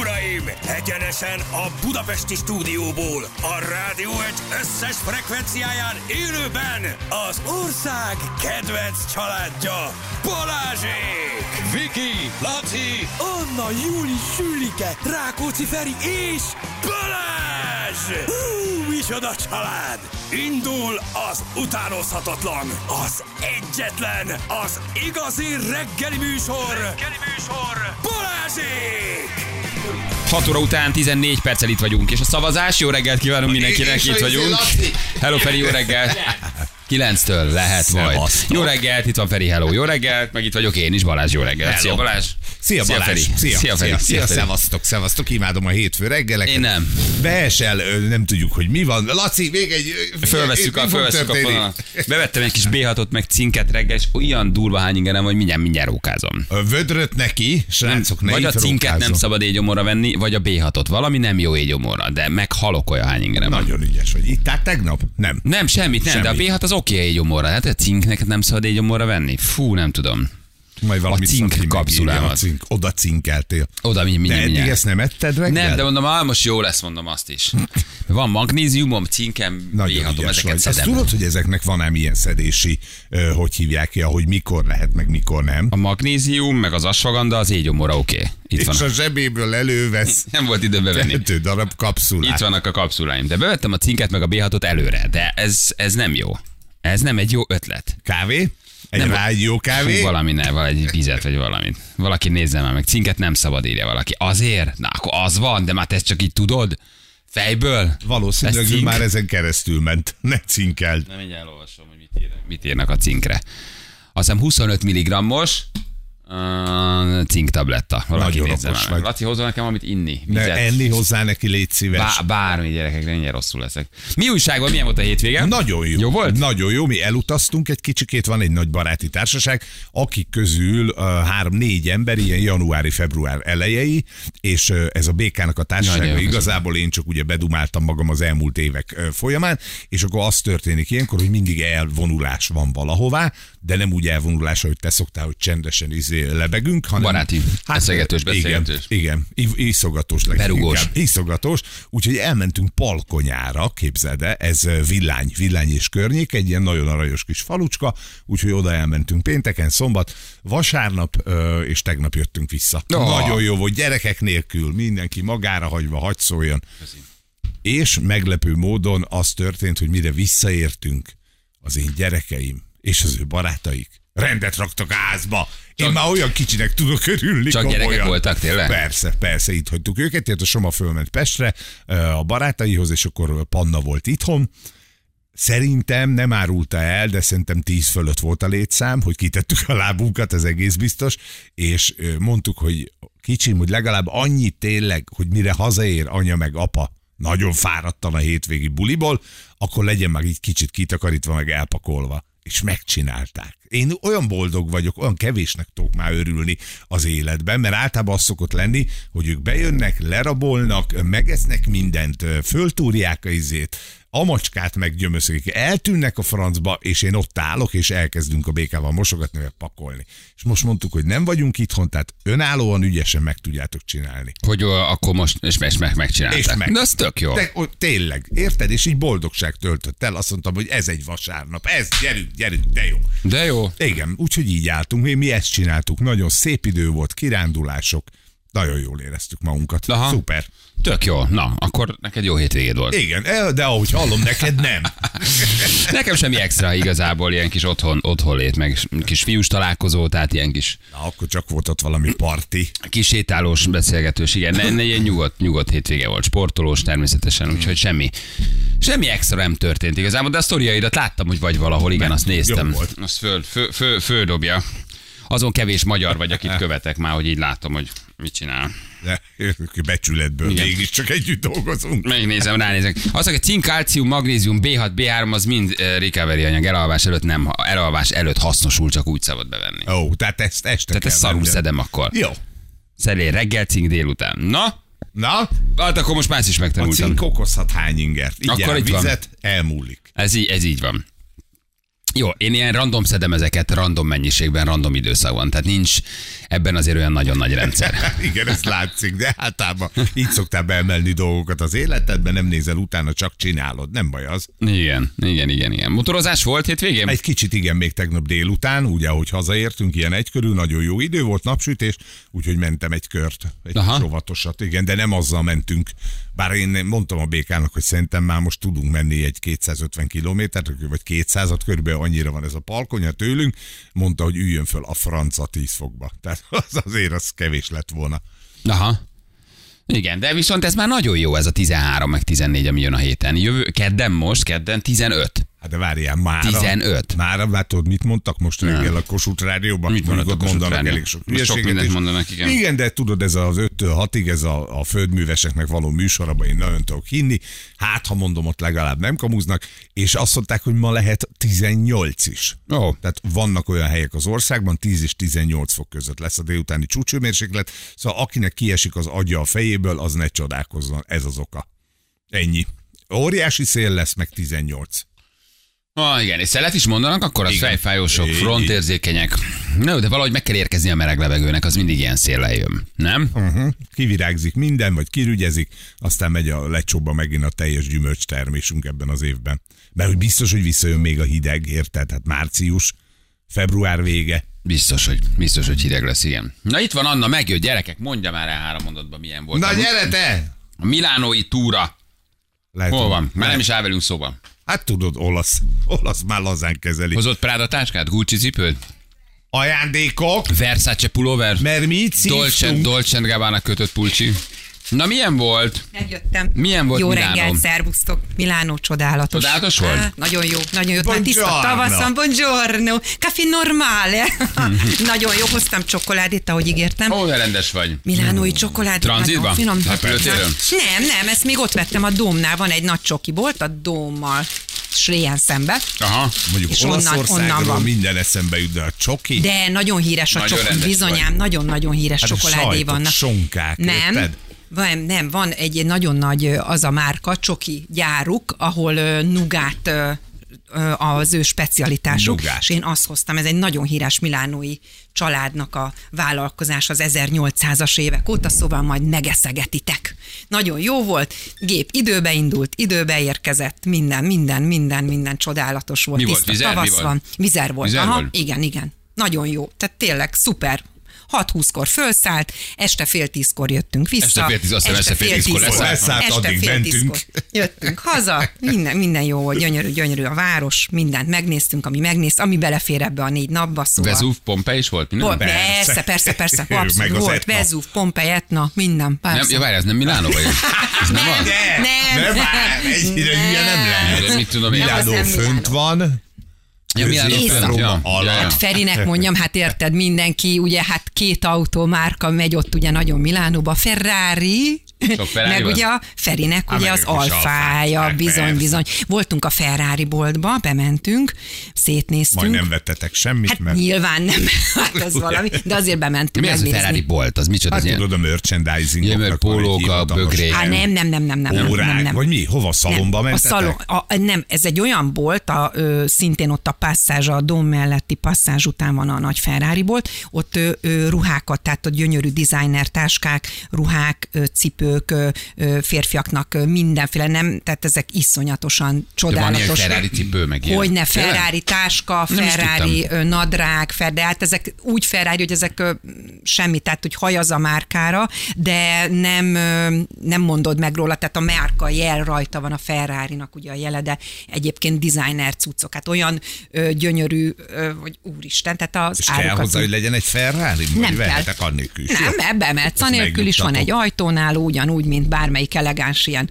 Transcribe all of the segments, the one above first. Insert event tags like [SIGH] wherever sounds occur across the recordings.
uraim! Egyenesen a Budapesti stúdióból, a rádió egy összes frekvenciáján élőben az ország kedvenc családja, Balázsék! Viki, Laci, Anna, Júli, Sülike, Rákóczi Feri és Balázs! Hú, micsoda család! Indul az utánozhatatlan, az egyetlen, az igazi reggeli műsor! Reggeli műsor! Balázsék! 6 óra után 14 perccel itt vagyunk, és a szavazás, jó reggelt kívánunk mindenkinek, itt izé, vagyunk. Hello Feri, jó reggelt. [LAUGHS] 9-től lehet majd. Jó reggelt, itt van Feri, hello, jó reggelt, meg itt vagyok én is, Balázs, jó reggelt. Szia Balázs. Szia Balázs! Feri. Szia, Szia Feri. szia, Szia szevasztok, szevasztok, imádom a hétfő reggeleket. Én nem. Beesel, nem tudjuk, hogy mi van. Laci, még egy... mi a, fog fölvesszük a fonalat. Bevettem egy kis B6-ot, meg cinket reggel, és olyan durva hány ingerem, hogy mindjárt, mindjárt rókázom. A Vödröt neki, srácok, ne vagy a itt cinket nem rókázzon. szabad égyomorra venni, vagy a B6-ot. Valami nem jó égyomorra, de meghalok olyan hány ingerem. Nagyon ügyes vagy. Ittál tegnap? Nem. Nem, semmit nem, Semmit. de a B6 az oké okay égyomorra. Hát a cinknek nem szabad égyomorra venni? Fú, nem tudom. Majd valami cink kapszulámat. a Cink, oda cinkeltél. Oda mi, mi, De eddig ezt nem etted reggel? nem, de mondom, ah, most jó lesz, mondom azt is. [LAUGHS] Van magnéziumom, cinkem, Nagyon B6-om, ügyes ezeket vagy. Azt szedem. tudod, hogy ezeknek van ám ilyen szedési, hogy hívják ki, hogy mikor lehet, meg mikor nem? A magnézium, meg az asfaganda, az égyomorra oké. Okay. Itt És van. a zsebéből elővesz [LAUGHS] Nem volt időm bevenni. kettő darab kapszulát. Itt vannak a kapszuláim. De bevettem a cinket meg a B6-ot előre, de ez, ez nem jó. Ez nem egy jó ötlet. Kávé? Egy Nem, rádió kávé? Fú, valami ne, valahogy vizet vagy valamit. Valaki nézze már meg. Cinket nem szabad írja valaki. Azért? Na, akkor az van, de már te ezt csak így tudod? Fejből? Valószínűleg Ez már ezen keresztül ment. [LAUGHS] Ne cinkeld. Nem így elolvasom, hogy mit, ír, mit írnak a cinkre. Azt hiszem 25 mg-os uh, cink tabletta. Nagyon okos vagy. Laci, hozzon nekem valamit inni. Vizet. enni hozzá neki, légy szíves. Bá- bármi gyerekek, mindjárt rosszul leszek. Mi újság van? Milyen volt a hétvége? Nagyon jó. Jó volt? Nagyon jó. Mi elutaztunk egy kicsikét, van egy nagy baráti társaság, akik közül uh, három-négy ember ilyen januári-február elejei, és uh, ez a békának a társasága igazából én csak ugye bedumáltam magam az elmúlt évek uh, folyamán, és akkor az történik ilyenkor, hogy mindig elvonulás van valahová, de nem úgy elvonulás, hogy te szoktál, hogy csendesen izé lebegünk, hanem... Baráti, beszélgetős, igen, beszélgetős. Igen, I- iszogatós leginkább. Berugós. Iszogatós, úgyhogy elmentünk Palkonyára, képzeld el, ez villány, villány és környék, egy ilyen nagyon aranyos kis falucska, úgyhogy oda elmentünk pénteken, szombat, vasárnap, és tegnap jöttünk vissza. Oh. Nagyon jó volt, gyerekek nélkül, mindenki magára hagyva, hagy szóljon. És meglepő módon az történt, hogy mire visszaértünk, az én gyerekeim és az ő barátaik rendet raktak házba. Én már olyan kicsinek tudok örülni. Csak gyerekek komolyan. voltak, tényleg? Persze, persze, itt hagytuk őket, tehát a Soma fölment Pestre a barátaihoz, és akkor Panna volt itthon. Szerintem nem árulta el, de szerintem 10 fölött volt a létszám, hogy kitettük a lábunkat, ez egész biztos, és mondtuk, hogy kicsim, hogy legalább annyi tényleg, hogy mire hazaér anya meg apa, nagyon fáradtan a hétvégi buliból, akkor legyen meg így kicsit kitakarítva, meg elpakolva. És megcsinálták. Én olyan boldog vagyok, olyan kevésnek tudok már örülni az életben, mert általában az szokott lenni, hogy ők bejönnek, lerabolnak, megesznek mindent, föltúrják a izét, a macskát meggyömöszölik, eltűnnek a francba, és én ott állok, és elkezdünk a békával mosogatni, meg pakolni. És most mondtuk, hogy nem vagyunk itthon, tehát önállóan ügyesen meg tudjátok csinálni. Hogy ö, akkor most, és, és meg, megcsinálták. És meg. De az tök jó. De, ó, tényleg, érted? És így boldogság töltött el. Azt mondtam, hogy ez egy vasárnap. Ez, gyerünk, gyerünk, de jó. De jó. Igen, úgyhogy így álltunk. Mi, mi ezt csináltuk. Nagyon szép idő volt, kirándulások. Nagyon jól éreztük magunkat. Aha. Szuper. Tök jó. Na, akkor neked jó hétvégéd volt. Igen, eh, de ahogy hallom, neked nem. [LAUGHS] Nekem semmi extra igazából, ilyen kis otthon, otthon lét, meg kis fiús találkozó, tehát ilyen kis, Na, akkor csak volt ott valami parti. kis sétálós beszélgetős, igen, ne, ne, ilyen nyugodt, nyugodt hétvége volt, sportolós természetesen, úgyhogy semmi, semmi extra nem történt igazából, de a sztoriaidat láttam, hogy vagy valahol, igen, azt néztem. jó volt. Azt föl, föl, föl, földobja. Azon kevés magyar vagy, akit [LAUGHS] követek már, hogy így látom, hogy mit csinál. De becsületből Igen. mégiscsak együtt dolgozunk. Megnézem, ránézek. Azt mondja, cink, kalcium, magnézium, B6, B3 az mind recovery anyag. Elalvás előtt nem, elalvás előtt hasznosul, csak úgy szabad bevenni. Ó, tehát ezt este Tehát ezt szarul szedem akkor. Jó. Szelél reggel, cink délután. Na, Na, hát akkor most más is a megtanultam. cink okozhat hány ingert. Így Akkor Akkor itt van. vizet, elmúlik. Ez így, ez így van. Jó, én ilyen random szedem ezeket, random mennyiségben, random időszakban. Tehát nincs ebben azért olyan nagyon nagy rendszer. [LAUGHS] Igen, ez látszik, de általában így szoktál beemelni dolgokat az életedben, nem nézel utána, csak csinálod. Nem baj az. Igen, igen, igen, igen. Motorozás volt hétvégén? Egy kicsit igen, még tegnap délután, ugye, ahogy hazaértünk, ilyen egy körül, nagyon jó idő volt, napsütés, úgyhogy mentem egy kört, egy Aha. sovatosat, igen, de nem azzal mentünk. Bár én mondtam a békának, hogy szerintem már most tudunk menni egy 250 kilométert, vagy 200-at, körülbelül annyira van ez a palkonya tőlünk, mondta, hogy üljön föl a franca 10 fokba. Tehát az azért az kevés lett volna. Aha. Igen, de viszont ez már nagyon jó ez a 13 meg 14, ami jön a héten. Jövő, kedden most, kedden 15. Hát de várjál, már. 15. Már, hát tudod, mit mondtak most reggel a Kossuth Rádióban? Mit mondott a Kossuth Rádió? elég sok sok mindent mondanak, igen. Igen, de tudod, ez az 5-től 6-ig, ez a, a földműveseknek való műsorban én nagyon tudok hinni. Hát, ha mondom, ott legalább nem kamuznak, és azt mondták, hogy ma lehet 18 is. Ó. Tehát vannak olyan helyek az országban, 10 és 18 fok között lesz a délutáni csúcsőmérséklet, szóval akinek kiesik az agya a fejéből, az ne csodálkozzon, ez az oka. Ennyi. Óriási szél lesz, meg 18. Ah, igen, és szelet is mondanak, akkor az Igen. fejfájósok, frontérzékenyek. No, de valahogy meg kell érkezni a meleg levegőnek, az mindig ilyen széllel jön, nem? Uh-huh. Kivirágzik minden, vagy kirügyezik, aztán megy a lecsóba megint a teljes gyümölcs termésünk ebben az évben. Mert hogy biztos, hogy visszajön még a hideg, érted? Hát március, február vége. Biztos, hogy, biztos, hogy hideg lesz, igen. Na itt van Anna, megjött, gyerekek, mondja már el három mondatban, milyen volt. Na gyere te! a Milánói túra. Lehet, Hol van? Már nem is áll velünk szóba. Hát tudod, olasz. Olasz már lazán kezeli. Hozott Práda táskát, Gucci cipőt, Ajándékok, Versace pulóver, mert mi Dolce. Dolce Gabbana kötött pulcsi. Na milyen volt? Megjöttem. Milyen volt Jó Milánó? reggelt, szervusztok. Milánó csodálatos. Csodálatos volt? Nagyon jó, nagyon jó. Már tiszta tavaszon, buongiorno. Café normale. [LAUGHS] nagyon jó, hoztam csokoládét, ahogy ígértem. Ó, de rendes vagy. Milánói csokoládé. Tranzitban? nagyon finom. Repülőtéren? Nem, nem, ezt még ott vettem a Dómnál. Van egy nagy csoki bolt a Dómmal. Sréjen szembe. Aha. Mondjuk És onnan- Olaszországról onnan van. minden eszembe jut, de a csoki. De nagyon híres a Nagyon csoki, bizonyám, nagyon-nagyon híres Hát csokoládé vannak. sonkák, nem, érted? Van, nem, van egy nagyon nagy az a márka, csoki gyáruk, ahol nugát az ő specialitásuk, Nugát. és én azt hoztam, ez egy nagyon híres milánói családnak a vállalkozás az 1800-as évek óta, szóval majd megeszegetitek. Nagyon jó volt, gép időbe indult, időbe érkezett, minden, minden, minden, minden csodálatos volt. Mi volt? Tiszta Vizer? Mi tavasz volt? van. Vizer volt. Vizer Aha, volt? igen, igen. Nagyon jó. Tehát tényleg szuper. 6-20-kor fölszállt, este fél tízkor jöttünk vissza. Este fél tíz, aztán este fél tízkor leszállt. Leszállt, Este addig fél mentünk. jöttünk haza, minden, minden jó volt, gyönyörű, gyönyörű a város, mindent megnéztünk, ami megnéz, ami belefér ebbe a négy napba, szóval. Vezúv, Pompei is volt? Minden? Volt, Persze. persze, persze, Meg volt, Etna. Vezúv, Pompei, Etna, minden, Nem, persze. ja, várj, ez nem Milánó vagy? Ez [LAUGHS] nem az? De, Nem. nem áll, ennyire Nem. hülye nem lehet. De mit tudom én? Nem, az Milánó nem fönt Milánó. van, Ja, Milánó Közép- fönt, Észak. Ja. Ja, ja. Hát Ferinek mondjam, hát érted, mindenki, ugye hát két autómárka megy ott ugye nagyon Milánóba, Ferrari meg van? ugye a Ferinek Há, ugye az alfája, alfák, bizony, bizony. Voltunk a Ferrari boltba, bementünk, szétnéztünk. majd nem vettetek semmit, Hát mert nyilván nem, [LAUGHS] hát az valami, de azért bementünk Mi az a. Ferrari bolt? Az micsoda? Hát tudod, a merchandising mert pólók, a bögrék. Hát nem, nem, nem, nem, nem, nem, Órák, nem, nem. vagy mi? Hova? Szalomba nem, a mentetek? szalon, a, nem, ez egy olyan bolt, a, ö, szintén ott a passzázs, a dom melletti passzázs után van a nagy Ferrari bolt, ott ö, ö, ruhákat, tehát ott gyönyörű designer táskák, ruhák, ö, cipők, ö, férfiaknak mindenféle, nem, tehát ezek iszonyatosan van csodálatos. ilyen Ferrari cipő, meg ilyen. Hogyne? Ferrari táska, Ferrari nadrág, Fer, de hát ezek úgy Ferrari, hogy ezek semmi, tehát hogy hajaz a márkára, de nem, nem mondod meg róla, tehát a márka jel rajta van a Ferrari-nak ugye a jele, de egyébként designer cuccok, hát olyan ö, gyönyörű, ö, hogy úristen, tehát az És kell árukat- hozzá, hogy legyen egy Ferrari? Nem kell. is? Nem, ebbe mehetsz, anélkül is van egy ajtónál, ugyanúgy, mint bármelyik elegáns ilyen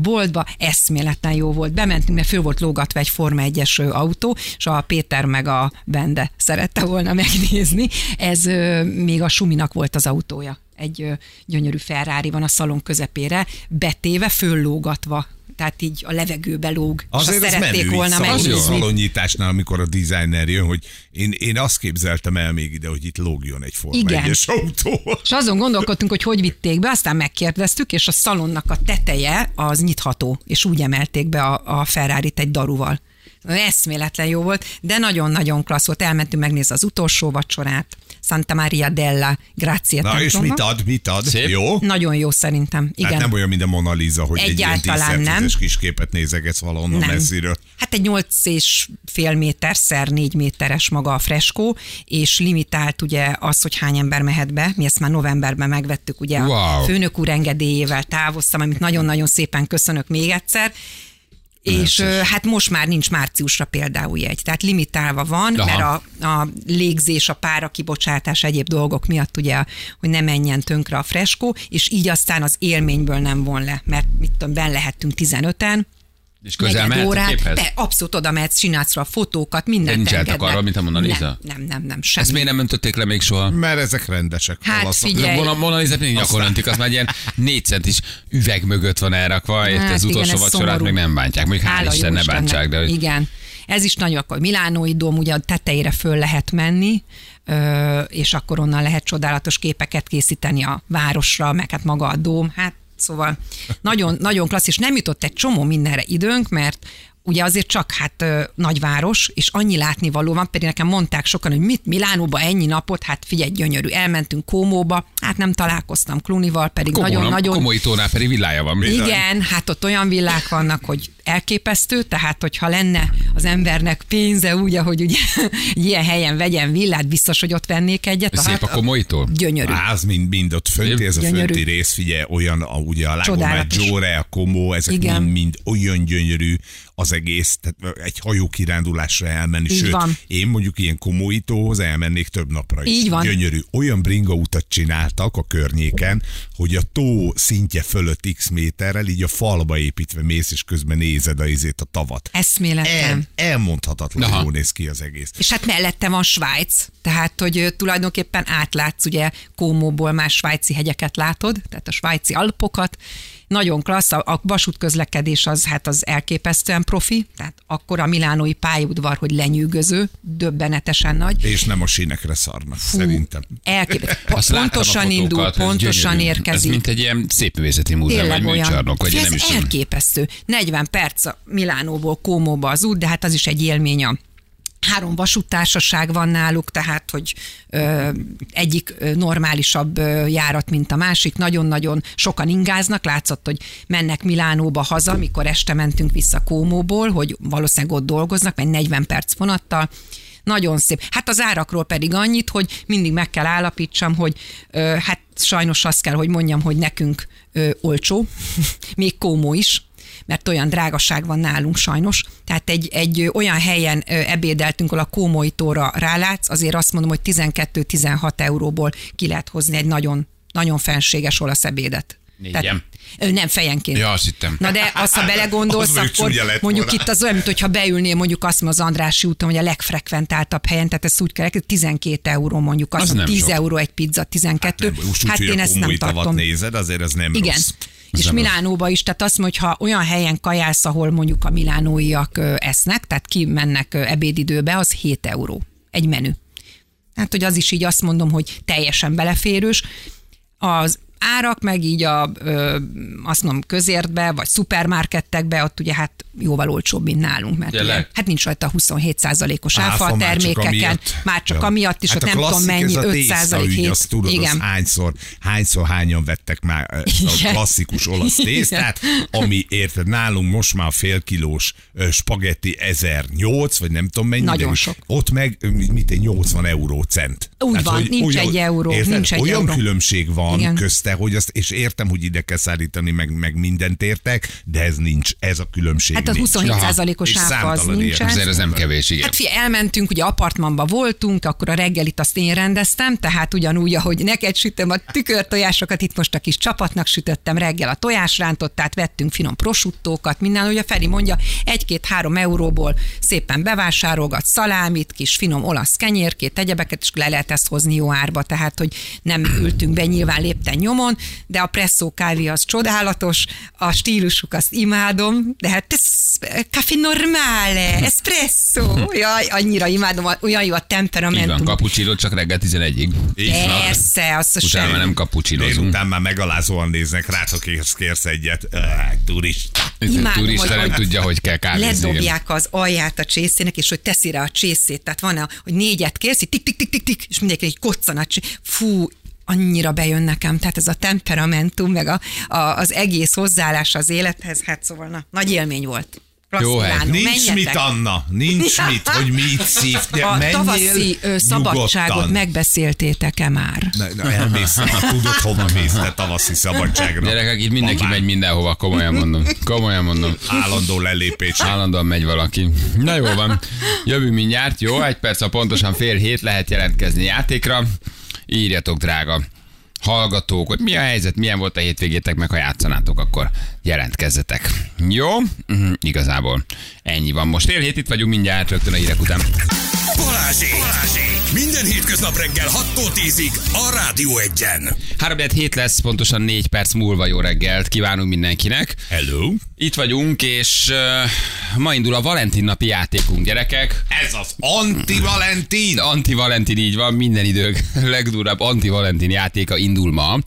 boltba. Eszméletlen jó volt. Bementünk, mert föl volt lógatva egy Forma 1-es ö, autó, és a Péter meg a Bende szerette volna megnézni. Ez még a Suminak volt az autója. Egy gyönyörű Ferrari van a szalon közepére, betéve, föllógatva. Tehát így a levegőbe lóg. Azért és szerették menő volna megnézni. szalonnyitásnál, amikor a designer jön, hogy én, én azt képzeltem el még ide, hogy itt lógjon egy Forma Igen. 1-es autó. És azon gondolkodtunk, hogy hogy vitték be, aztán megkérdeztük, és a szalonnak a teteje az nyitható, és úgy emelték be a, a Ferrari-t egy daruval. Eszméletlen jó volt, de nagyon-nagyon klassz volt. Elmentünk megnézni az utolsó vacsorát. Santa Maria della Grazie Na és mit ad, mit ad? Szép. Jó? Nagyon jó szerintem. Igen. Hát nem olyan, mint a Mona Lisa, hogy egy ilyen Egyáltalán 10 nem. kis képet nézegetsz valahonnan Nem. messziről. Hát egy 8 és fél méter szer 4 méteres maga a freskó, és limitált ugye az, hogy hány ember mehet be. Mi ezt már novemberben megvettük, ugye Wow. a főnök úr engedélyével távoztam, amit nagyon-nagyon szépen köszönök még egyszer. És ö, hát most már nincs márciusra például jegy. Tehát limitálva van, Aha. mert a, a légzés, a pára kibocsátás, egyéb dolgok miatt ugye, hogy ne menjen tönkre a freskó, és így aztán az élményből nem von le, mert mit tudom, ben lehettünk 15-en, És közel mehet a órát, képhez? de abszolút oda mehetsz, csinálsz rá fotókat, De mindent nincs engednek. eltakarva, mint a Mona Lisa? Nem, nem, nem, nem semmi. Ezt miért nem öntötték le még soha? Mert ezek rendesek. Hát olaszok. figyelj. A Mona, Mona Lisa mindig nyakon öntik, az már ilyen négy centis üveg mögött van elrakva, érte Hát az igen, utolsó vacsorát szomorú. még nem bántják. Mondjuk hál' Hála Isten, ne bántsák, de hogy Igen. Ez is nagyon akkor Milánói dóm, ugye a tetejére föl lehet menni, és akkor onnan lehet csodálatos képeket készíteni a városra, meg hát maga a dóm. Hát szóval nagyon, nagyon klassz, és nem jutott egy csomó mindenre időnk, mert ugye azért csak hát ö, nagyváros, és annyi látnivaló van, pedig nekem mondták sokan, hogy mit Milánóba ennyi napot, hát figyelj, gyönyörű, elmentünk Kómóba, hát nem találkoztam Klunival, pedig nagyon-nagyon komoly tónál pedig villája van. igen, hát ott olyan villák vannak, hogy elképesztő, tehát hogyha lenne az embernek pénze úgy, ahogy ugye [LAUGHS] ilyen helyen vegyen villát, biztos, hogy ott vennék egyet. Szép a komolytól? Gyönyörű. Á, az mind, mind ott fönti, ez a Gyönyörű. fönti rész, figyelj, olyan, a, ugye a Lago Csodálatos. Maggiore, a Como, ezek Igen. mind, mind olyan gyönyörű az egész, tehát egy hajó kirándulásra elmenni, Így sőt, van. én mondjuk ilyen komóitóhoz elmennék több napra is. Így van. Gyönyörű. Olyan bringa utat csináltak a környéken, hogy a tó szintje fölött x méterrel, így a falba építve mész, és közben nézed a izét, a tavat. Eszméletlen. El, elmondhatatlan, Aha. jól néz ki az egész. És hát mellette van Svájc, tehát hogy tulajdonképpen átlátsz ugye Kómóból már svájci hegyeket látod, tehát a svájci alpokat, nagyon klassz, a, a vasútközlekedés az hát az elképesztően profi, tehát akkor a milánói pályaudvar, hogy lenyűgöző, döbbenetesen nagy. És nem a sínekre szarnak, szerintem. Azt láttam a Pontosan indul, fotókat, ez pontosan gyönyörű. Ez érkezik. mint egy ilyen szépművészeti múzeum, vagy műcsarnok, vagy Ez nem is elképesztő. 40 perc a Milánóból Kómóba az út, de hát az is egy élmény a Három vasúttársaság van náluk, tehát hogy ö, egyik normálisabb járat, mint a másik. Nagyon-nagyon sokan ingáznak. Látszott, hogy mennek Milánóba haza, mikor este mentünk vissza Kómóból, hogy valószínűleg ott dolgoznak, mert 40 perc vonattal. Nagyon szép. Hát az árakról pedig annyit, hogy mindig meg kell állapítsam, hogy ö, hát sajnos azt kell, hogy mondjam, hogy nekünk ö, olcsó, [LAUGHS] még Kómó is, mert olyan drágaság van nálunk sajnos. Tehát egy, egy olyan helyen ebédeltünk, ahol a Kómói tóra rálátsz, azért azt mondom, hogy 12-16 euróból ki lehet hozni egy nagyon, nagyon fenséges olasz ebédet. Négyen. nem fejenként. Ja, azt hittem. Na de [LAUGHS] azt, ha belegondolsz, Az akkor mondjuk volna. itt az olyan, mint hogyha beülnél mondjuk azt mondom, az Andrási úton, hogy a legfrekventáltabb helyen, tehát ezt úgy kell, 12 euró mondjuk, azt Az mondom, nem 10 sok. euró egy pizza, 12. Nem, most úgy, hát én ezt nem komoly tavat tartom. nézed, azért ez nem Igen. rossz. És Milánóba is, tehát azt mondja, hogy ha olyan helyen kajálsz, ahol mondjuk a milánóiak esznek, tehát kimennek ö, ebédidőbe, az 7 euró. Egy menü. Hát, hogy az is így azt mondom, hogy teljesen beleférős. Az árak, meg így a, ö, azt mondom, közértbe, vagy szupermarkettekbe, ott ugye hát jóval olcsóbb, mint nálunk, mert ugye, hát nincs rajta 27%-os áfa Áfa a már csak termékeken, már csak Ja. amiatt is, hát ott nem tudom mennyi, ez a 5 tészta, ügy, hét. azt tudod, Igen. az hányszor, hányszor hányan vettek már a klasszikus olasz tésztát, ami érted, nálunk most már fél kilós spagetti 1008, vagy nem tudom mennyi. Nagyon de sok. Ott meg, mit egy 80 euró cent. Úgy van, nincs egy euró, érted? nincs egy olyan euró. különbség van Igen. Közte, hogy azt, és értem, hogy ide kell szállítani, meg, meg mindent értek, de ez nincs, ez a különbség Hát az nincs. 27%-os És áfa az nincsen. Azért ez nem kevés, igen. Hát fi, elmentünk, ugye apartmanba voltunk, akkor a reggelit azt én rendeztem, tehát ugyanúgy, ahogy neked sütöm a tükörtojásokat, itt most a kis csapatnak sütöttem reggel a tojásrántottát, vettünk finom prosuttókat, minden, ugye Feri mondja, egy-két-három euróból szépen bevásárolgat szalámit, kis finom olasz kenyérkét, egyebeket, és le lehet ezt hozni jó árba, tehát, hogy nem ültünk be nyilván lépten nyomon, de a presszó kávé az csodálatos, a stílusuk azt imádom, de hát ez café normale, espresso, [LAUGHS] jaj, annyira imádom, olyan jó a Így van, temperamentum. csak reggel 11-ig. Így van. Persze, azt a Utána már semmi. nem cappuccinozunk. Délután már megalázóan néznek rá, ha kérsz, egyet. Turista. Imádom, turista hogy- nem hogy tudja, hogy kell kávézni. ledobják az alját a csészének, és hogy teszi rá a csészét. Tehát van, a, hogy négyet kérsz, így tik, tik, tik, tik, tik, és mindenki egy koccan a csé... Fú, annyira bejön nekem, tehát ez a temperamentum, meg a, a, az egész hozzáállás az élethez, hát szóval na, nagy élmény volt. Klassz Jó. Milánó, Nincs menjetek. mit, Anna, nincs [LAUGHS] mit, hogy mit szív. A Menjél tavaszi ö, szabadságot nyugodtan. megbeszéltétek-e már? Na, na, elmész, tudod, hova mész, te tavaszi szabadságra. Gyerekek, itt mindenki Mamám, megy mindenhova, komolyan mondom. Komolyan mondom. Állandó lelépés. Állandóan megy valaki. Na jó van. Jövünk mindjárt. Jó, egy perc, a pontosan fél hét lehet jelentkezni játékra. Írjatok, drága hallgatók, hogy mi a helyzet, milyen volt a hétvégétek, meg ha játszanátok, akkor jelentkezzetek. Jó? Uh-huh, igazából ennyi van. Most fél hét itt vagyunk mindjárt, rögtön a hírek után. Balázsék! Balázsék! Minden hétköznap reggel 6-tól 10-ig a Rádió Egyen. 3 hét lesz, pontosan 4 perc múlva jó reggelt kívánunk mindenkinek. Hello. Itt vagyunk, és uh, ma indul a Valentin napi játékunk, gyerekek. Ez az anti-Valentin. Anti-Valentin így van, minden idők legdurább anti-Valentin játéka indul ma.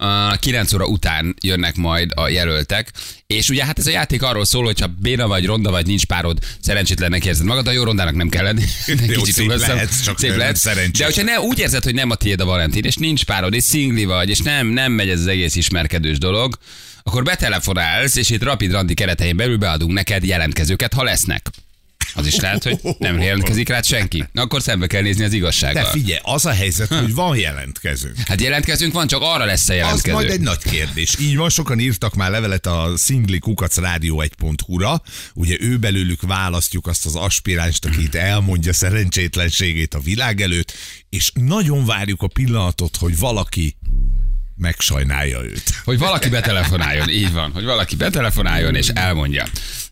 Uh, 9 óra után jönnek majd a jelöltek, és ugye hát ez a játék arról szól, hogy ha béna vagy, ronda vagy, nincs párod, szerencsétlennek érzed magad, de jó rondának nem kell lenni. [LAUGHS] Jó, szép lehetsz, csak szép lehetsz. szerencsés. De hogyha ne, úgy érzed, hogy nem a tiéd a Valentin, és nincs párod, és szingli vagy, és nem, nem megy ez az egész ismerkedős dolog, akkor betelefonálsz, és itt Rapid Randi keretein belül beadunk neked jelentkezőket, ha lesznek. Az is lehet, hogy nem jelentkezik rád senki. Na, akkor szembe kell nézni az De igazsággal. figyelj, az a helyzet, hogy van jelentkező. Hát jelentkezünk van, csak arra lesz a Az jelentkező. majd egy nagy kérdés. Így van, sokan írtak már levelet a szingli kukac rádió 1.hu-ra. Ugye ő belőlük választjuk azt az aspiránst, aki itt elmondja szerencsétlenségét a világ előtt, és nagyon várjuk a pillanatot, hogy valaki megsajnálja őt. Hogy valaki betelefonáljon, így van, hogy valaki betelefonáljon és elmondja.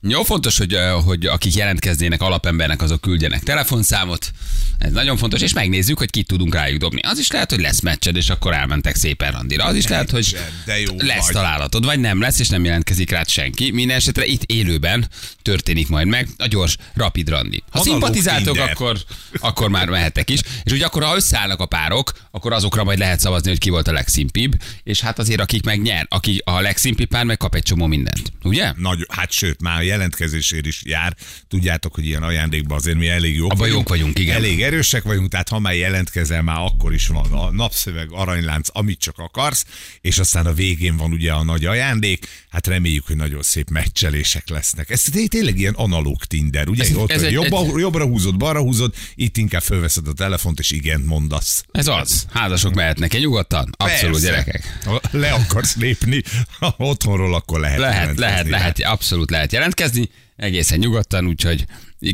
Jó fontos, hogy, hogy akik jelentkeznének alapembernek, azok küldjenek telefonszámot. Ez nagyon fontos, és megnézzük, hogy kit tudunk rájuk dobni. Az is lehet, hogy lesz meccsed, és akkor elmentek szépen randira. Az is lehet, hogy Meccsen, de jó lesz vagy. találatod, vagy nem lesz, és nem jelentkezik rád senki. Minden esetre itt élőben történik majd meg a gyors, rapid randi. Ha Analóg szimpatizáltok, Tinder. akkor, akkor már mehettek is. És ugye akkor, ha összeállnak a párok, akkor azokra majd lehet szavazni, hogy ki volt a legszimpibb, és hát azért akik meg nyer, aki a legszimpibb pár, meg kap egy csomó mindent. Ugye? Nagy, hát sőt, már a jelentkezésért is jár. Tudjátok, hogy ilyen ajándékban azért mi elég jók Abban jók vagyunk, igen. Elég erősek vagyunk, tehát ha már jelentkezel, már akkor is van a napszöveg, aranylánc, amit csak akarsz, és aztán a végén van ugye a nagy ajándék. Hát reméljük, hogy nagyon szép meccselések lesznek. Ez té- tényleg ilyen analóg Tinder, ugye? Ez- Ott ez egy- jobba, egy- jobbra húzod, balra húzod, itt inkább fölveszed a telefont, és igen mondasz. Ez az. Házasok mehetnek egy nyugodtan. Abszolút, Persze. gyerekek. Ha le akarsz lépni [LAUGHS] otthonról, akkor lehet. Lehet, jelentkezni lehet, lehet, abszolút lehet jelentkezni, egészen nyugodtan, úgyhogy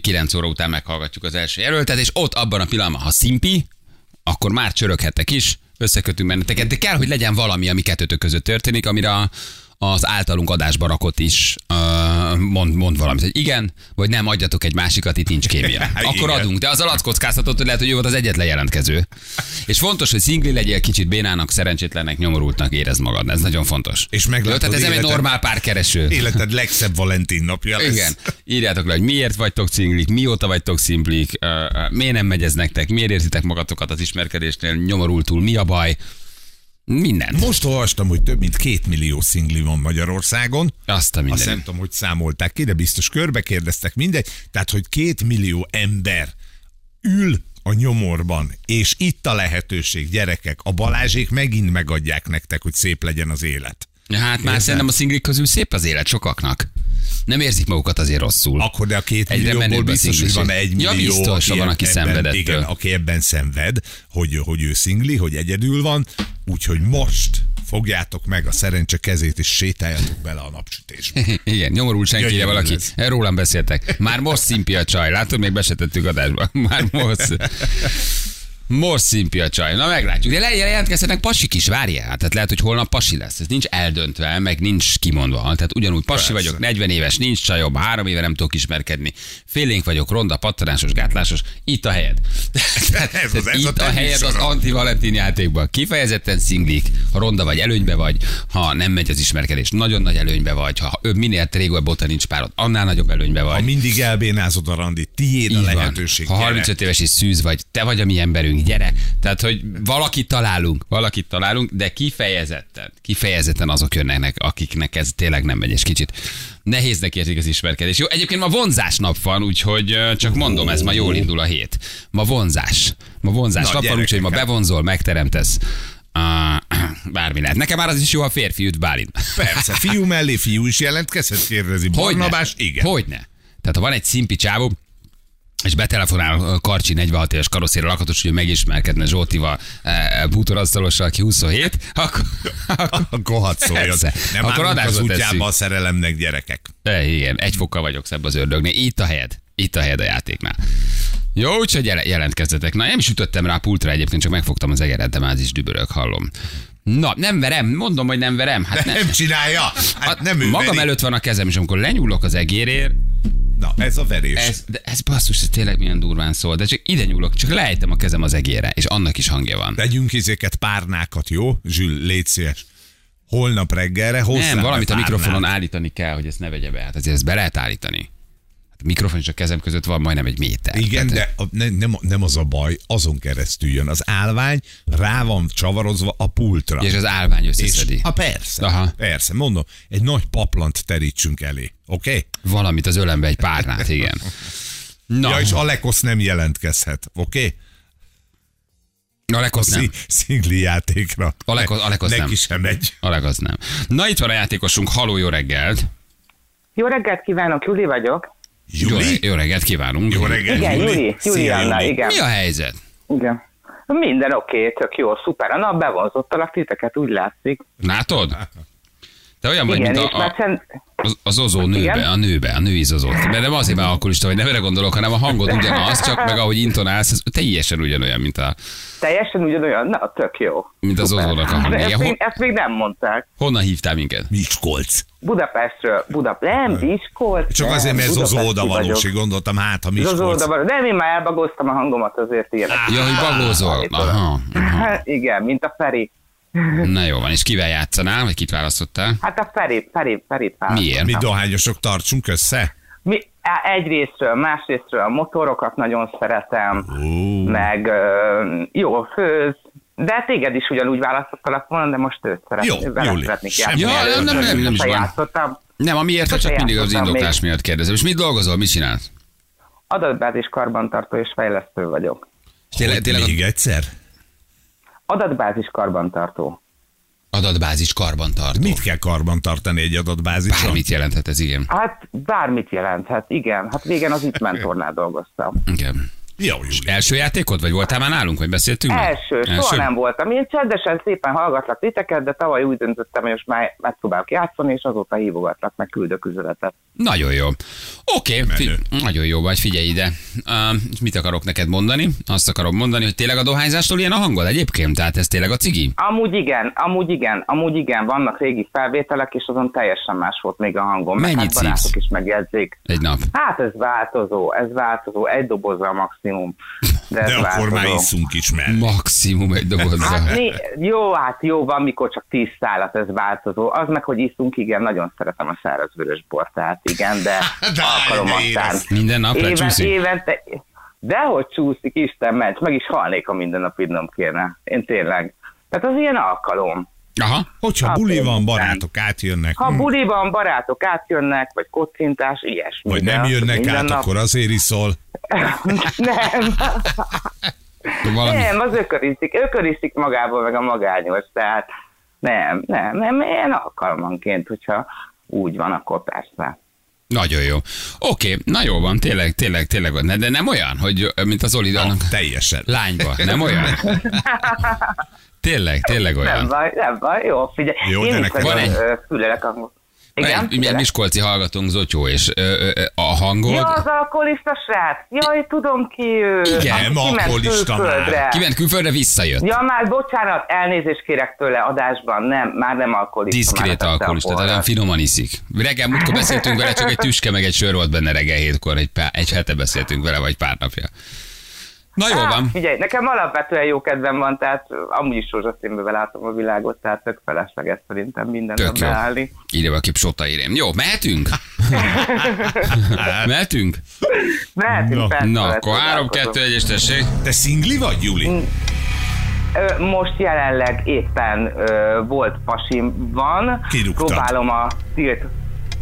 9 óra után meghallgatjuk az első jelöltet, és ott abban a pillanatban, ha szimpi, akkor már csöröghetek is, összekötünk benneteket, de kell, hogy legyen valami, ami kettőtök között történik, amire a, az általunk adásba rakott is uh, mond, mond valamit, hogy igen, vagy nem, adjatok egy másikat, itt nincs kémia. [LAUGHS] Akkor adunk, de az alatt kockáztatott, hogy lehet, hogy ő volt az egyetlen jelentkező. És fontos, hogy szingli legyél, kicsit bénának, szerencsétlennek, nyomorultnak érezd magad. Ez nagyon fontos. És meglátod Jó, tehát ez nem egy életed- normál párkereső. Életed legszebb Valentin napja lesz. Igen. Írjátok le, hogy miért vagytok cinglik, mióta vagytok szimplik, uh, uh, miért nem megy ez nektek, miért érzitek magatokat az ismerkedésnél nyomorultul, mi a baj. Minden. Most olvastam, hogy több mint két millió szingli van Magyarországon. Azt a Azt minden. nem tudom, hogy számolták ki, de biztos körbe kérdeztek mindegy. Tehát, hogy két millió ember ül a nyomorban, és itt a lehetőség, gyerekek, a Balázsék megint megadják nektek, hogy szép legyen az élet. Hát már szerintem a szinglik közül szép az élet sokaknak. Nem érzik magukat azért rosszul. Akkor de a két Egyre millióból biztos, hogy van egy Ja, millió, biztos, van, aki ebben, szenved igen, aki ebben szenved, hogy, hogy ő szingli, hogy egyedül van, úgyhogy most fogjátok meg a szerencse kezét, és sétáljatok bele a napsütésbe. [LAUGHS] Igen, nyomorult senkire valaki. lesz. Rólam beszéltek. Már most szimpi a csaj. Látod, még be se tettük adásba. Már most. Most szimpi a csaj. Na meglátjuk. De le- jelentkezhetnek pasik is, várjál. Tehát lehet, hogy holnap pasi lesz. Ez nincs eldöntve, meg nincs kimondva. Tehát ugyanúgy pasi Persze. vagyok, 40 éves, nincs csajom, három éve nem tudok ismerkedni. Félénk vagyok, ronda, pattanásos, gátlásos. Itt a helyed. [LAUGHS] [LAUGHS] Ez az- ez a itt a te helyed az anti-valentin játékban. Kifejezetten szinglik, ha ronda vagy, előnybe vagy, ha nem megy az ismerkedés, nagyon nagy előnybe vagy, ha ő minél régóbb óta nincs párod, annál nagyobb előnybe Ha vagy. mindig elbénázod a randit, tiéd a lehetőség. Ha gyere. 35 éves és szűz vagy, te vagy a mi emberünk, gyere. Tehát, hogy valakit találunk, valakit találunk, de kifejezetten, kifejezetten azok jönnek, akiknek ez tényleg nem megy, és kicsit nehéznek érzik az ismerkedés. Jó, egyébként ma vonzás nap van, úgyhogy csak mondom, ez ma jól indul a hét. Ma vonzás. Ma vonzás Na, nap van, úgyhogy ma bevonzol, megteremtesz. Uh, bármi lehet. Nekem már az is jó, ha férfi üt Bálint. Persze, fiú mellé fiú is jelentkezhet, kérdezi Barnabás. Igen. Hogyne. Tehát ha van egy szimpi csávó, és betelefonál a Karcsi 46 éves karosszéről lakatos, hogy megismerkedne Zsoltival, e, bútorasztalossal, aki 27, akkor, akkor Akkor hadd szóljon. Nem Akkor az útjába a szerelemnek gyerekek. E, igen, egy fokkal vagyok szebb az ördögnél. Itt a helyed. Itt a helyed a játéknál. Jó, úgyhogy jel- jelentkezzetek. Na, nem is ütöttem rá a pultra egyébként, csak megfogtam az egeret, de már az is dübörög, hallom. Na, nem verem, mondom, hogy nem verem. Hát nem, Nem csinálja. Hát nem ő Magam veri. előtt van a kezem, és amikor lenyúlok az egérért, Na, ez a verés. ez, de ez basszus, ez tényleg milyen durván szól, de csak ide nyúlok, csak lejtem a kezem az egérre, és annak is hangja van. Tegyünk izéket, párnákat, jó? Zsül, légy szíves. Holnap reggelre hozzá Nem, valamit a mikrofonon állítani kell, hogy ezt ne vegye be. Hát azért ezt be lehet állítani. A mikrofon és a kezem között van majdnem egy méter. Igen, Tehát- de a, ne, nem, nem az a baj, azon keresztül jön. Az állvány rá van csavarozva a pultra. És az állvány És, összeszedi. ha persze, Aha. persze, mondom, egy nagy paplant terítsünk elé, oké? Okay? Valamit az ölembe, egy párnát, igen. [LAUGHS] Na, Ja, és Alekosz nem jelentkezhet, oké? Okay? Alekos nem. Szingli játékra. Alekos- Ne- Alekos Neki nem. sem megy. Alek az nem. Na itt van a játékosunk, haló, jó reggelt. Jó reggelt kívánok, Juli vagyok. Jó, Juli? re- jó reggelt kívánunk. Jó reggelt, Igen, Juli, Juli Szia, Anna, igen. Mi a helyzet? igen. Minden oké, tök jó, szuper. A nap bevonzottalak titeket, úgy látszik. Látod? Te olyan vagy, Igen, mint és a, már a, szent... az, az ozó nőbe, Igen? a nőbe, a női zozót. Mert nem azért, mert alkoholista vagy, nem erre gondolok, hanem a hangod ugyanaz, csak meg ahogy intonálsz, ez teljesen ugyanolyan, mint, a, teljesen ugyanolyan, na, tök jó. mint az ozónak a De hangja. ezt, még, ezt még nem mondták. honnan hívtál minket? Miskolc. Budapestről, Budapest, nem, Miskolc. Csak nem, azért, mert ez az budapesti oda vagyok. gondoltam, hát ha Miskolc. oda való. Nem, én már elbagoztam a hangomat azért ilyenek. Ja, hogy bagózol. Aha, aha. Hát igen, mint a Feri. Na jó van, és kivel játszanál, vagy kit választottál? Hát a Feri, Feri, Feri Miért? Mi dohányosok tartsunk össze? Mi, egyrésztről, másrésztről a motorokat nagyon szeretem, Ó. meg ö, jó főz, de téged is ugyanúgy választottalak volna, de most őt szeretném. Jó, szeretnék játszani. Ja, nem, nem, nem, nem is van. Nem, amiért, Sose csak mindig az indoklás még. miatt kérdezem. És mit dolgozol, mit csinálsz? Adatbázis karbantartó és fejlesztő vagyok. Tényleg, tényleg Még egyszer? Adatbázis karbantartó. adatbázis karbantartó. Mit kell karban tartani egy adatbázison? Bármit jelenthet ez, igen. Hát bármit jelenthet, igen. Hát régen az itt mentornál dolgoztam. igen. Jó, Júli. Első játékod, vagy voltál már nálunk, vagy beszéltünk? már? Első, soha nem voltam. Én csendesen szépen hallgatlak titeket, de tavaly úgy döntöttem, hogy most már megpróbálok játszani, és azóta hívogatlak, meg küldök üzenetet. Nagyon jó. Oké, okay, fi- nagyon jó vagy, figyelj ide. Uh, mit akarok neked mondani? Azt akarom mondani, hogy tényleg a dohányzástól ilyen a hangod egyébként? Tehát ez tényleg a cigi? Amúgy igen, amúgy igen, amúgy igen, vannak régi felvételek, és azon teljesen más volt még a hangom. meg Mennyit hát szívsz? is megjegyzik. Egy nap. Hát ez változó, ez változó, egy dobozza a maximum. De, ez De akkor már iszunk is mellé. Maximum egy dobozzal. Hát né, jó, hát jó, van, mikor csak tíz szállat, ez változó. Az meg, hogy iszunk, igen, nagyon szeretem a szárazvörös bort, tehát igen, de [LAUGHS] De alkalom ne aztán. érezd. Minden nap Éven, lecsúszik? évente, dehogy csúszik, Isten ments, meg is halnék, ha minden nap innom kéne. Én tényleg. Tehát az ilyen alkalom. Aha. Hogyha Hát, buli van, barátok átjönnek, Ha hm, buliban barátok átjönnek, vagy kocintás, ilyesmi. vagy nem jönnek át, nap- akkor azért iszol. [LAUGHS] nem, [LAUGHS] Valami. nem, az ököriszik, ököriszik magából meg a magányos, tehát nem, nem, nem, ilyen alkalmanként, hogyha úgy van, akkor persze. Nagyon jó. Oké, na jó van, tényleg, tényleg, tényleg. Ne- De nem olyan, hogy mint az Oli annak Teljesen. lányba, nem olyan? [LAUGHS] Tényleg, tényleg Nem olyan. baj, nem baj, jó, figyelj. Jó, Én de is neked nagyon van egy- fülelek a... Igen, figyelek. Miskolci hallgatónk, Zotyó, és ö, ö, a hangod... Ja, az alkoholista srác. Jaj, tudom ki ő. Igen, nem kiment alkoholista már. Kiment külföldre, visszajött. Ja, már bocsánat, elnézést kérek tőle adásban, nem, már nem alkoholista. Diszkrét alkoholista, olyan porrat. finoman iszik. Reggel múltkor beszéltünk vele, csak egy tüske meg egy sör volt benne reggel hétkor, egy, pár, egy hete beszéltünk vele, vagy pár napja. Na jó Á, van. Figyelj, nekem alapvetően jó kedvem van, tehát amúgy is rózsaszínbe látom a világot, tehát tök felesleges szerintem minden Tök jó. beállni. Írja valaki Sota Irén. Jó, mehetünk? [LAUGHS] Mehetünk? Mehetünk Na, persze. Na, akkor 3, találkozunk. 2, 1 és tessék. Te szingli vagy, Juli? Ö, Most jelenleg éppen ö, volt pasim van. Kirúgtad. Próbálom a tilt.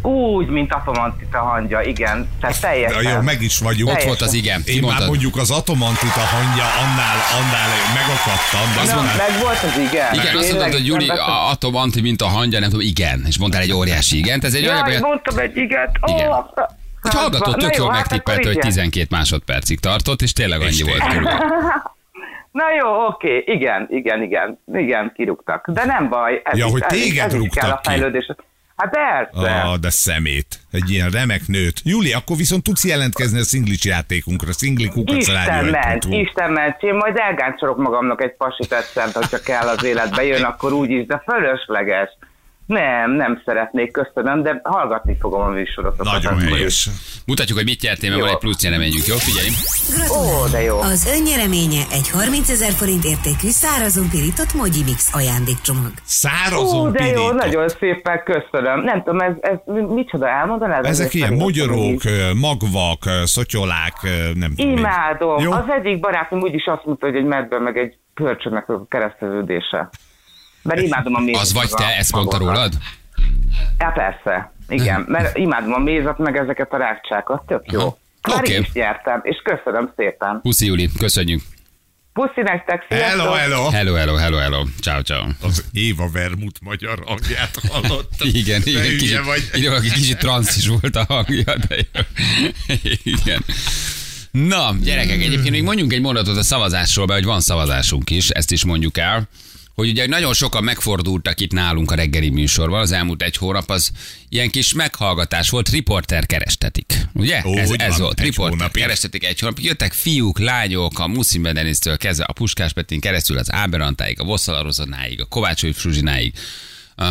Úgy, mint Atomantita hangja, igen. Tehát teljesen. jó, meg is vagyunk. Ott volt az igen. Ki Én már mondjuk az atomantita hangja annál, annál megakadtam, de Na, mondom, meg volt az igen. Igen, azt mondtad, hogy Juli, Nem beszél- a- atom anti, mint a hangya, nem tudom, igen. És mondtál egy óriási igent. Ez egy olyan, Jaj, hogy mondtam egy iget. Igen. Ó, hogy hallgató tök jó, jól hát megtippelte, akkor hogy igen. 12 másodpercig tartott, és tényleg annyi volt. [LAUGHS] Na jó, oké, igen, igen, igen, igen, kirúgtak. De nem baj. Ez Ja, is, hogy ez téged ez is rúgtak kell a ki. Hát persze. Ah, de szemét. Egy ilyen remek nőt. Júli, akkor viszont tudsz jelentkezni a szinglis játékunkra. Szingli kukac Isten ment, Isten ment. Én majd elgáncsolok magamnak egy pasit egyszer, hogyha kell az életbe jön, akkor úgy is, de fölösleges. Nem, nem szeretnék, köszönöm, de hallgatni fogom a műsorotokat. Nagyon helyes. Mutatjuk, hogy mit nyertél, mert Jó. van egy plusz nyereményünk. Jó, figyelj. Ó, de jó. Az önnyereménye egy 30 ezer forint értékű szárazon pirított Mogyi Mix ajándékcsomag. Szárazon Ó, de jó, pirított. nagyon szépen köszönöm. Nem tudom, ez, ez micsoda elmondanád? Ezek ilyen ö, magvak, szotyolák, nem tudom. Imádom. Jó? Az egyik barátom úgyis azt mondta, hogy egy medben meg egy pörcsönnek a kereszteződése. Mert imádom a mézet. Az vagy te, ezt mondta rólad? Ja, persze. Igen, mert imádom a mézet, meg ezeket a rákcsákat. Tök jó. Aha. Már okay. is nyertem, és köszönöm szépen. Puszi Juli, köszönjük. Puszi nektek, sziasztok! Hello, hello. Hello, hello, hello, hello. Ciao, ciao. Az Éva Vermut magyar hangját hallottam. [LAUGHS] Igen, De igen, kicsit, vagy. ide valaki kicsit transz is volt a hangja, de jó. [LAUGHS] Igen. Na, gyerekek, egyébként még mondjunk egy mondatot a szavazásról, mert hogy van szavazásunk is, ezt is mondjuk el, hogy ugye nagyon sokan megfordultak itt nálunk a reggeli műsorban, az elmúlt egy hónap az ilyen kis meghallgatás volt, riporter kerestetik, ugye? Ó, ez, úgy ez van, volt, riporter hónapig. kerestetik egy hónapig. Jöttek fiúk, lányok, a Muszin Denisztől kezdve a Puskás Petin keresztül az Áberantáig, a Vosszalarozonáig, a Kovács Fruzsináig, Uh,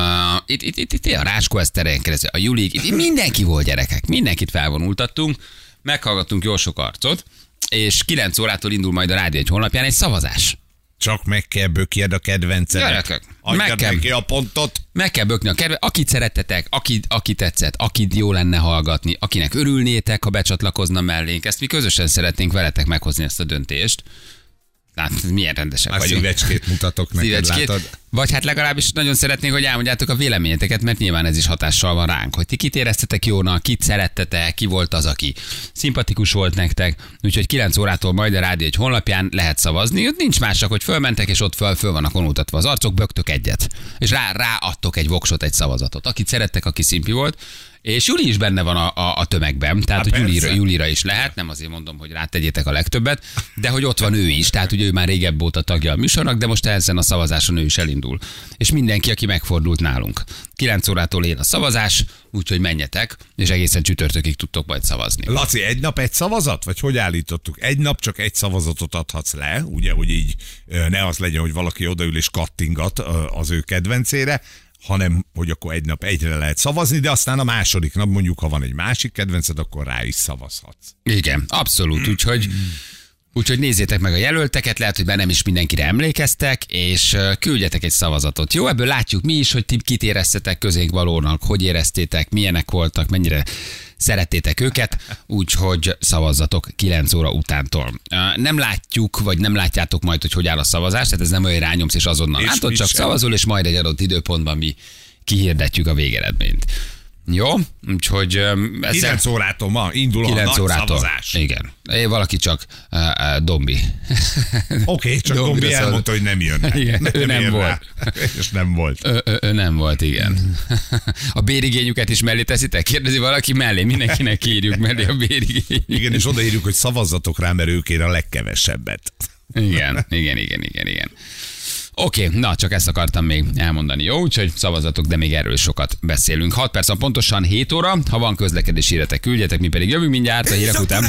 itt, itt, itt, itt, a Ráskó Eszteren keresztül, a Julik, itt, itt mindenki volt gyerekek, mindenkit felvonultattunk, meghallgattunk jó sok arcot, és 9 órától indul majd a Rádió egy honlapján egy szavazás. Csak meg kell bökjed a kedvencedet. Gyerekek, meg kell. neki a pontot. Meg kell bökni a kedve, akit szerettetek, aki, aki tetszett, akit jó lenne hallgatni, akinek örülnétek, ha becsatlakozna mellénk. Ezt mi közösen szeretnénk veletek meghozni ezt a döntést. Látod, milyen rendesek A vagyunk. szívecskét mutatok neked, Szívecskét. látod? Vagy hát legalábbis nagyon szeretnék, hogy elmondjátok a véleményeteket, mert nyilván ez is hatással van ránk, hogy ti kit éreztetek jónak, kit szerettetek, ki volt az, aki szimpatikus volt nektek. Úgyhogy 9 órától majd a rádió egy honlapján lehet szavazni. Ott nincs más, csak hogy fölmentek, és ott föl, föl vannak vonultatva az arcok, böktök egyet. És rá, ráadtok egy voksot, egy szavazatot. Akit szerettek, aki szimpi volt. És Juli is benne van a, a, a tömegben, tehát Há, hogy Julira. Julira is lehet, nem azért mondom, hogy rátegyétek a legtöbbet, de hogy ott van ő is, tehát ugye ő már régebb óta tagja a műsornak, de most ezen a szavazáson ő is elindul. És mindenki, aki megfordult nálunk. 9 órától él a szavazás, úgyhogy menjetek, és egészen csütörtökig tudtok majd szavazni. Laci, egy nap egy szavazat? Vagy hogy állítottuk? Egy nap csak egy szavazatot adhatsz le, ugye, hogy így ne az legyen, hogy valaki odaül és kattingat az ő kedvencére, hanem hogy akkor egy nap egyre lehet szavazni, de aztán a második nap mondjuk, ha van egy másik kedvenced, akkor rá is szavazhatsz. Igen, abszolút, úgyhogy Úgyhogy nézzétek meg a jelölteket, lehet, hogy már nem is mindenkire emlékeztek, és küldjetek egy szavazatot. Jó, ebből látjuk mi is, hogy ti kit éreztetek közénk valónak, hogy éreztétek, milyenek voltak, mennyire szerettétek őket, úgyhogy szavazzatok 9 óra utántól. Nem látjuk, vagy nem látjátok majd, hogy hogy áll a szavazás, tehát ez nem olyan rányomsz és azonnal És látod, csak sem. szavazol, és majd egy adott időpontban mi kihirdetjük a végeredményt. Jó, úgyhogy ezzel... 9 órától ma indul a 9 nagy órától. szavazás. Igen. É, valaki csak uh, uh, Dombi. Oké, okay, csak Dombi szavaz- elmondta, hogy nem jön. Igen, ő nem volt. rá. És nem volt. Ö, ö, ö, nem volt, igen. A bérigényüket is mellé teszitek? Kérdezi valaki mellé, mindenkinek írjuk mellé a bérigény. Igen, és odaírjuk, hogy szavazzatok rá, mert ők ér a legkevesebbet. Igen, igen, igen, igen, igen. Oké, okay, na csak ezt akartam még elmondani. Jó, úgyhogy szavazatok, de még erről sokat beszélünk. 6 perc pontosan 7 óra. Ha van közlekedés híretek, küldjetek, mi pedig jövünk mindjárt a hírek után.